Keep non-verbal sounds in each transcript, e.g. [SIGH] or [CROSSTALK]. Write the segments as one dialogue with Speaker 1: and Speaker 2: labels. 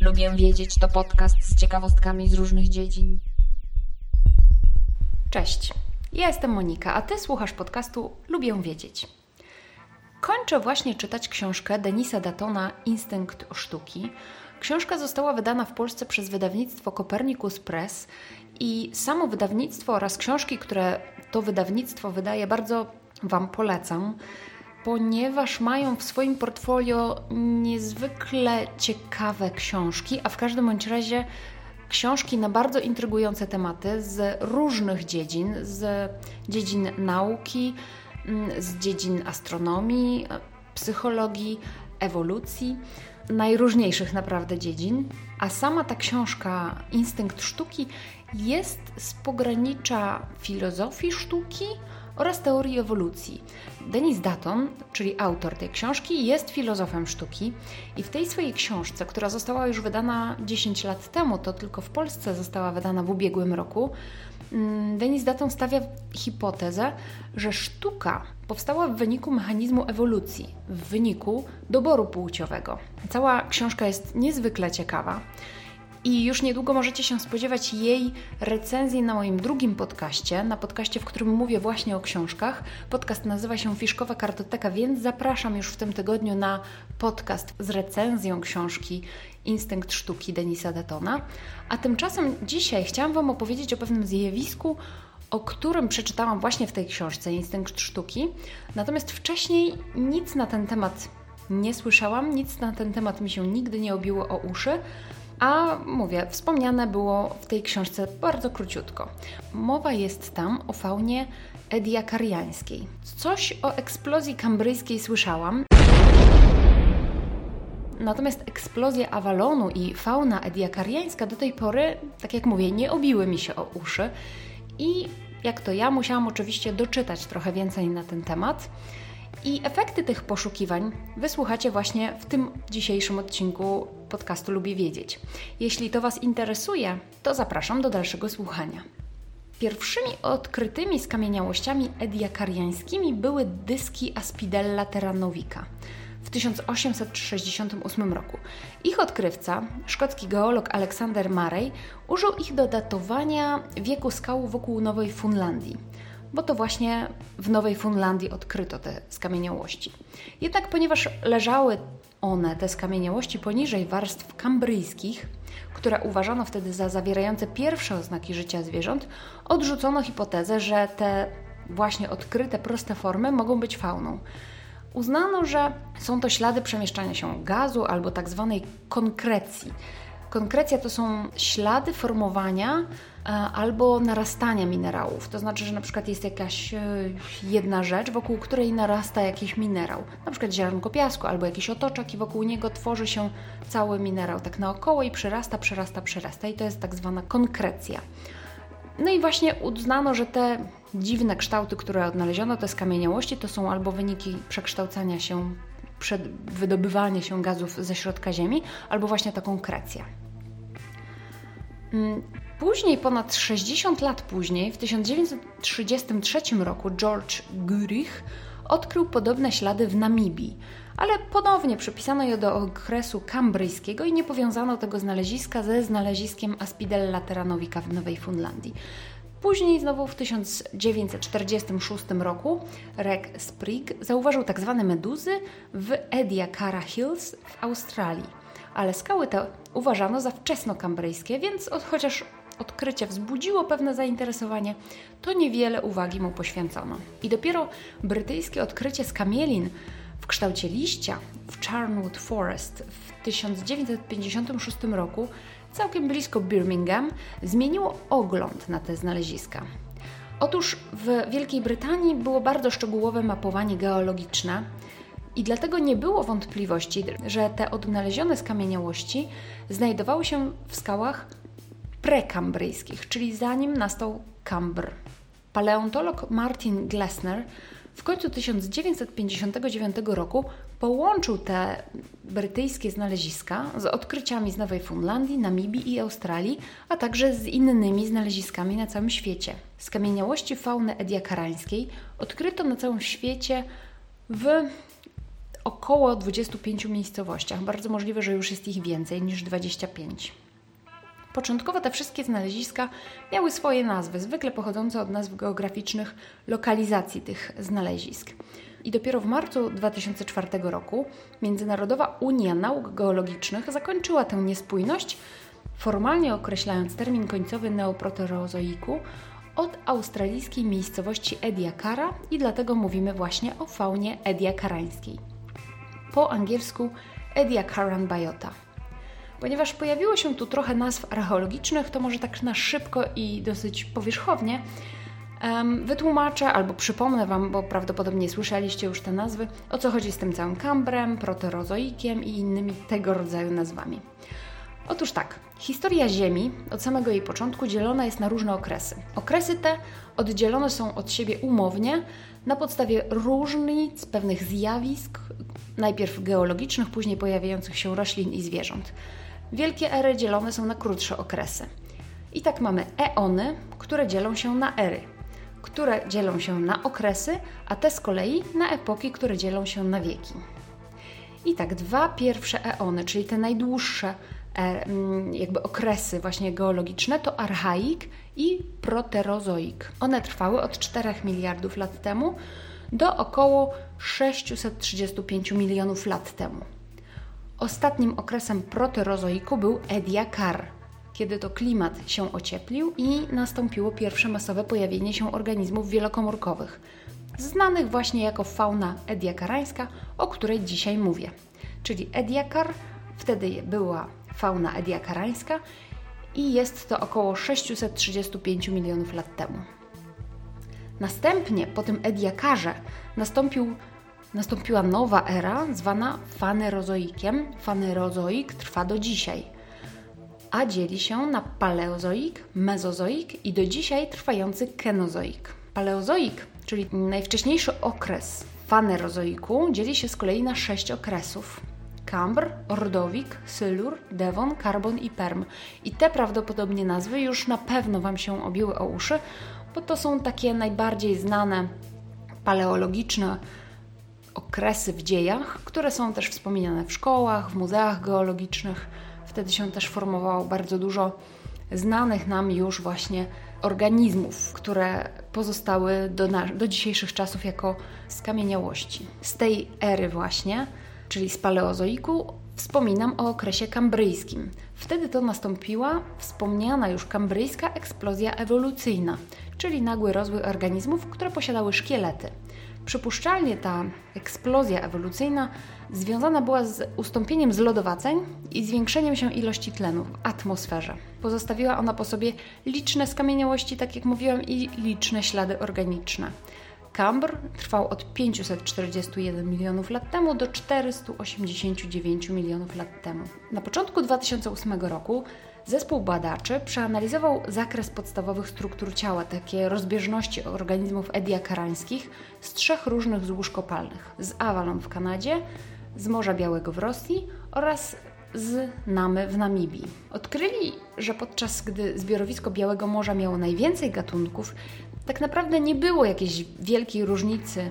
Speaker 1: Lubię wiedzieć to podcast z ciekawostkami z różnych dziedzin.
Speaker 2: Cześć, ja jestem Monika, a Ty słuchasz podcastu Lubię wiedzieć. Kończę właśnie czytać książkę Denisa Datona Instynkt sztuki. Książka została wydana w Polsce przez wydawnictwo Copernicus Press i samo wydawnictwo oraz książki, które to wydawnictwo wydaje, bardzo Wam polecam ponieważ mają w swoim portfolio niezwykle ciekawe książki, a w każdym bądź razie książki na bardzo intrygujące tematy z różnych dziedzin, z dziedzin nauki, mm, z dziedzin astronomii, psychologii, ewolucji, najróżniejszych naprawdę dziedzin. A sama ta książka Instynkt Sztuki jest z pogranicza filozofii sztuki oraz teorii ewolucji. Denis Datton, czyli autor tej książki, jest filozofem sztuki i w tej swojej książce, która została już wydana 10 lat temu, to tylko w Polsce została wydana w ubiegłym roku, mm, Denis Datton stawia hipotezę, że sztuka powstała w wyniku mechanizmu ewolucji, w wyniku doboru płciowego. Cała książka jest niezwykle ciekawa. I już niedługo możecie się spodziewać jej recenzji na moim drugim podcaście, na podcaście, w którym mówię właśnie o książkach. Podcast nazywa się Fiszkowa Kartoteka, więc zapraszam już w tym tygodniu na podcast z recenzją książki Instynkt Sztuki Denisa Detona. A tymczasem dzisiaj chciałam Wam opowiedzieć o pewnym zjawisku, o którym przeczytałam właśnie w tej książce Instynkt Sztuki. Natomiast wcześniej nic na ten temat nie słyszałam, nic na ten temat mi się nigdy nie obiło o uszy. A mówię, wspomniane było w tej książce bardzo króciutko. Mowa jest tam o faunie ediakariańskiej. Coś o eksplozji kambryjskiej słyszałam. Natomiast eksplozja Avalonu i fauna ediakariańska do tej pory, tak jak mówię, nie obiły mi się o uszy. I jak to ja, musiałam oczywiście doczytać trochę więcej na ten temat. I efekty tych poszukiwań wysłuchacie właśnie w tym dzisiejszym odcinku podcastu Lubię Wiedzieć. Jeśli to Was interesuje, to zapraszam do dalszego słuchania. Pierwszymi odkrytymi skamieniałościami ediakariańskimi były dyski Aspidella terranovica w 1868 roku. Ich odkrywca, szkocki geolog Alexander Murray, użył ich do datowania wieku skał wokół Nowej Funlandii bo to właśnie w Nowej Funlandii odkryto te skamieniałości. Jednak ponieważ leżały one, te skamieniałości, poniżej warstw kambryjskich, które uważano wtedy za zawierające pierwsze oznaki życia zwierząt, odrzucono hipotezę, że te właśnie odkryte proste formy mogą być fauną. Uznano, że są to ślady przemieszczania się gazu albo tak zwanej konkrecji, Konkrecja to są ślady formowania e, albo narastania minerałów. To znaczy, że na przykład jest jakaś e, jedna rzecz, wokół której narasta jakiś minerał, na przykład ziarnko piasku albo jakiś otoczek i wokół niego tworzy się cały minerał tak naokoło i przyrasta, przyrasta, przyrasta i to jest tak zwana konkrecja. No i właśnie uznano, że te dziwne kształty, które odnaleziono, te skamieniałości, to są albo wyniki przekształcania się, wydobywania się gazów ze środka Ziemi, albo właśnie ta konkrecja. Mm, później, ponad 60 lat później, w 1933 roku, George Gurich odkrył podobne ślady w Namibii, ale ponownie przypisano je do okresu kambryjskiego i nie powiązano tego znaleziska ze znaleziskiem Aspidella terranovica w Nowej Fundlandii. Później, znowu w 1946 roku, Reg Sprigg zauważył tzw. Tak meduzy w Ediacara Hills w Australii ale skały te uważano za wczesnokambryjskie, więc od, chociaż odkrycie wzbudziło pewne zainteresowanie, to niewiele uwagi mu poświęcono. I dopiero brytyjskie odkrycie skamielin w kształcie liścia w Charnwood Forest w 1956 roku, całkiem blisko Birmingham, zmieniło ogląd na te znaleziska. Otóż w Wielkiej Brytanii było bardzo szczegółowe mapowanie geologiczne, i dlatego nie było wątpliwości, że te odnalezione skamieniałości znajdowały się w skałach prekambryjskich, czyli zanim nastał Kambr. Paleontolog Martin Glessner w końcu 1959 roku połączył te brytyjskie znaleziska z odkryciami z Nowej Fundlandii, Namibii i Australii, a także z innymi znaleziskami na całym świecie. Skamieniałości fauny ediakarańskiej odkryto na całym świecie w około 25 miejscowościach. Bardzo możliwe, że już jest ich więcej niż 25. Początkowo te wszystkie znaleziska miały swoje nazwy, zwykle pochodzące od nazw geograficznych lokalizacji tych znalezisk. I dopiero w marcu 2004 roku Międzynarodowa Unia Nauk Geologicznych zakończyła tę niespójność, formalnie określając termin końcowy neoproterozoiku od australijskiej miejscowości Ediacara i dlatego mówimy właśnie o faunie ediakarańskiej. Po angielsku Ediacaran biota. Ponieważ pojawiło się tu trochę nazw archeologicznych, to może tak na szybko i dosyć powierzchownie wytłumaczę albo przypomnę Wam, bo prawdopodobnie słyszeliście już te nazwy, o co chodzi z tym całym kambrem, proterozoikiem i innymi tego rodzaju nazwami. Otóż tak, historia Ziemi od samego jej początku dzielona jest na różne okresy. Okresy te oddzielone są od siebie umownie na podstawie różnic pewnych zjawisk, najpierw geologicznych, później pojawiających się roślin i zwierząt. Wielkie ery dzielone są na krótsze okresy. I tak mamy eony, które dzielą się na ery, które dzielą się na okresy, a te z kolei na epoki, które dzielą się na wieki. I tak dwa pierwsze eony, czyli te najdłuższe jakby okresy właśnie geologiczne, to archaik i proterozoik. One trwały od 4 miliardów lat temu do około 635 milionów lat temu. Ostatnim okresem proterozoiku był Ediakar, kiedy to klimat się ocieplił i nastąpiło pierwsze masowe pojawienie się organizmów wielokomórkowych, znanych właśnie jako fauna ediakarańska, o której dzisiaj mówię. Czyli Ediakar, wtedy była fauna ediakarańska i jest to około 635 milionów lat temu. Następnie po tym Ediakarze nastąpił nastąpiła nowa era zwana fanerozoikiem. Fanerozoik trwa do dzisiaj, a dzieli się na paleozoik, mezozoik i do dzisiaj trwający kenozoik. Paleozoik, czyli najwcześniejszy okres fanerozoiku, dzieli się z kolei na sześć okresów. Kambr, Ordowik, Sylur, Devon, Karbon i Perm. I te prawdopodobnie nazwy już na pewno Wam się obiły o uszy, bo to są takie najbardziej znane paleologiczne okresy w dziejach, które są też wspominane w szkołach, w muzeach geologicznych. Wtedy się też formowało bardzo dużo znanych nam już właśnie organizmów, które pozostały do, do dzisiejszych czasów jako skamieniałości. Z tej ery właśnie, czyli z paleozoiku, wspominam o okresie kambryjskim. Wtedy to nastąpiła wspomniana już kambryjska eksplozja ewolucyjna, czyli nagły rozwój organizmów, które posiadały szkielety. Przypuszczalnie ta eksplozja ewolucyjna związana była z ustąpieniem zlodowaceń i zwiększeniem się ilości tlenu w atmosferze. Pozostawiła ona po sobie liczne skamieniałości, tak jak mówiłam, i liczne ślady organiczne. Kambr trwał od 541 milionów lat temu do 489 milionów lat temu. Na początku 2008 roku Zespół badaczy przeanalizował zakres podstawowych struktur ciała, takie rozbieżności organizmów ediakarańskich z trzech różnych złóż kopalnych: z Avalon w Kanadzie, z Morza Białego w Rosji oraz z Namy w Namibii. Odkryli, że podczas gdy zbiorowisko Białego Morza miało najwięcej gatunków, tak naprawdę nie było jakiejś wielkiej różnicy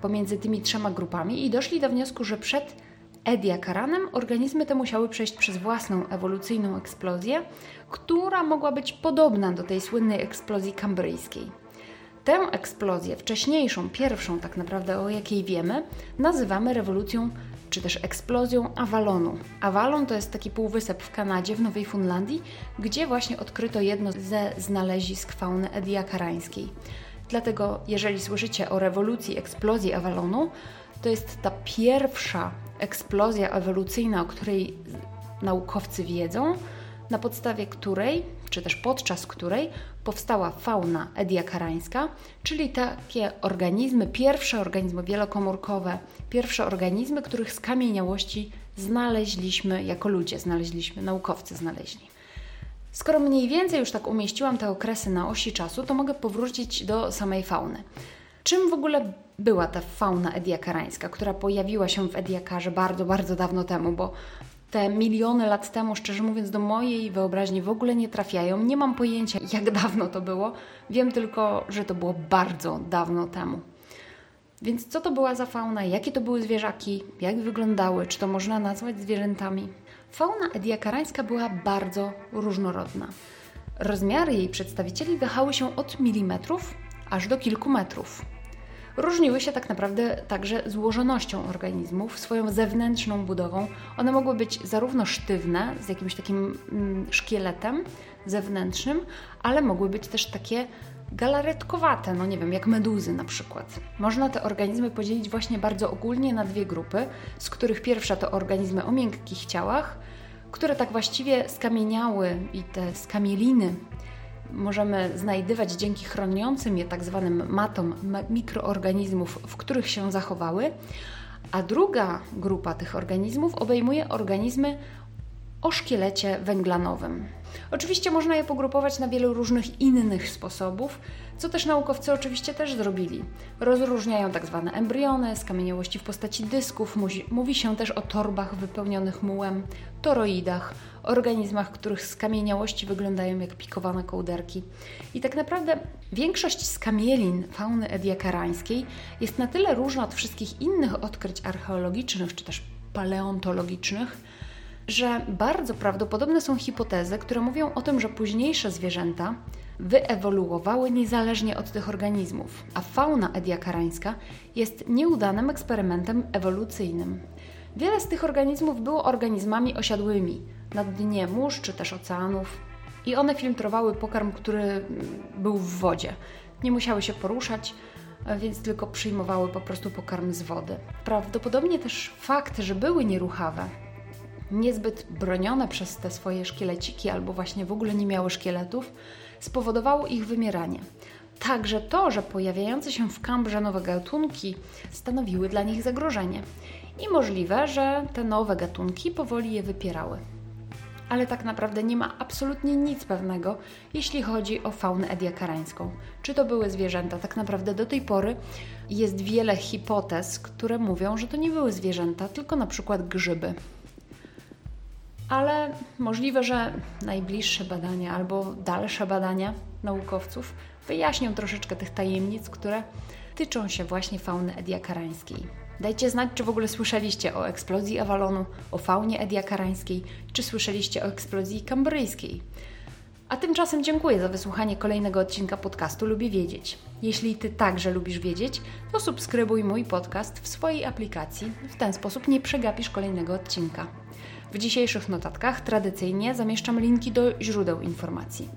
Speaker 2: pomiędzy tymi trzema grupami i doszli do wniosku, że przed ediakaranem organizmy te musiały przejść przez własną ewolucyjną eksplozję, która mogła być podobna do tej słynnej eksplozji kambryjskiej. Tę eksplozję, wcześniejszą, pierwszą tak naprawdę o jakiej wiemy, nazywamy rewolucją czy też eksplozją Avalonu. Avalon to jest taki półwysep w Kanadzie, w Nowej Fundlandii, gdzie właśnie odkryto jedno ze znalezisk fauny ediakarańskiej. Dlatego, jeżeli słyszycie o rewolucji, eksplozji Avalonu, to jest ta pierwsza eksplozja ewolucyjna, o której naukowcy wiedzą, na podstawie której, czy też podczas której powstała fauna ediakarańska, czyli takie organizmy, pierwsze organizmy wielokomórkowe, pierwsze organizmy, których skamieniałości znaleźliśmy jako ludzie, znaleźliśmy, naukowcy znaleźli. Skoro mniej więcej już tak umieściłam te okresy na osi czasu, to mogę powrócić do samej fauny. Czym w ogóle była ta fauna ediakarańska, która pojawiła się w Ediakarze bardzo, bardzo dawno temu, bo te miliony lat temu, szczerze mówiąc, do mojej wyobraźni w ogóle nie trafiają. Nie mam pojęcia, [LAUGHS] jak dawno to było. Wiem tylko, że to było bardzo dawno temu. Więc co to była za fauna? Jakie to były zwierzaki? Jak wyglądały? Czy to można nazwać zwierzętami? Fauna ediakarańska była bardzo różnorodna. Rozmiary jej przedstawicieli wahały się od milimetrów aż do kilku metrów. Różniły się tak naprawdę także złożonością organizmów, swoją zewnętrzną budową. One mogły być zarówno sztywne, z jakimś takim mm, szkieletem zewnętrznym, ale mogły być też takie galaretkowate, no nie wiem, jak meduzy na przykład. Można te organizmy podzielić właśnie bardzo ogólnie na dwie grupy, z których pierwsza to organizmy o miękkich ciałach, które tak właściwie skamieniały i te skamieliny możemy znajdywać dzięki chroniącym je tak zwanym matom mikroorganizmów, w których się zachowały, a druga grupa tych organizmów obejmuje organizmy o szkielecie węglanowym. Oczywiście można je pogrupować na wielu różnych innych sposobów, co też naukowcy oczywiście też zrobili. Rozróżniają tak zwane embriony, skamieniałości w postaci dysków, mówi się też o torbach wypełnionych mułem, toroidach, organizmach, których skamieniałości wyglądają jak pikowane kołderki. I tak naprawdę większość skamielin fauny ediakarańskiej jest na tyle różna od wszystkich innych odkryć archeologicznych czy też paleontologicznych, że bardzo prawdopodobne są hipotezy, które mówią o tym, że późniejsze zwierzęta wyewoluowały niezależnie od tych organizmów, a fauna ediakarańska jest nieudanym eksperymentem ewolucyjnym. Wiele z tych organizmów było organizmami osiadłymi na dnie mórz czy też oceanów i one filtrowały pokarm, który był w wodzie. Nie musiały się poruszać, więc tylko przyjmowały po prostu pokarm z wody. Prawdopodobnie też fakt, że były nieruchawe, niezbyt bronione przez te swoje szkieleciki albo właśnie w ogóle nie miały szkieletów, spowodowało ich wymieranie. Także to, że pojawiające się w kambrze nowe gatunki stanowiły dla nich zagrożenie. I możliwe, że te nowe gatunki powoli je wypierały. Ale tak naprawdę nie ma absolutnie nic pewnego, jeśli chodzi o faunę ediakarańską. Czy to były zwierzęta? Tak naprawdę do tej pory jest wiele hipotez, które mówią, że to nie były zwierzęta, tylko na przykład grzyby ale możliwe, że najbliższe badania albo dalsze badania naukowców wyjaśnią troszeczkę tych tajemnic, które tyczą się właśnie fauny ediakarańskiej. Dajcie znać, czy w ogóle słyszeliście o eksplozji Avalonu, o faunie ediakarańskiej, czy słyszeliście o eksplozji kambryjskiej. A tymczasem dziękuję za wysłuchanie kolejnego odcinka podcastu Lubię Wiedzieć. Jeśli Ty także lubisz wiedzieć, to subskrybuj mój podcast w swojej aplikacji. W ten sposób nie przegapisz kolejnego odcinka. W dzisiejszych notatkach tradycyjnie zamieszczam linki do źródeł informacji.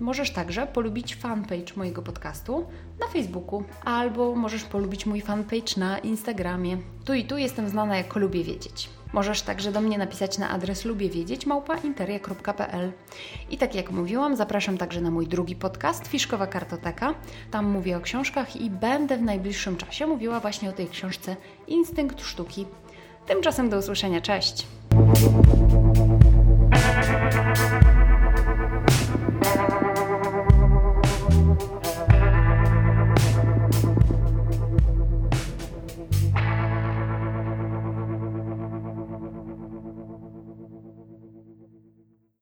Speaker 2: Możesz także polubić fanpage mojego podcastu na Facebooku albo możesz polubić mój fanpage na Instagramie. Tu i tu jestem znana jako Lubię Wiedzieć. Możesz także do mnie napisać na adres lubiewiedzieć małpainteria.pl. I tak jak mówiłam, zapraszam także na mój drugi podcast Fiszkowa Kartoteka. Tam mówię o książkach i będę w najbliższym czasie mówiła właśnie o tej książce Instynkt Sztuki. Tymczasem do usłyszenia, cześć!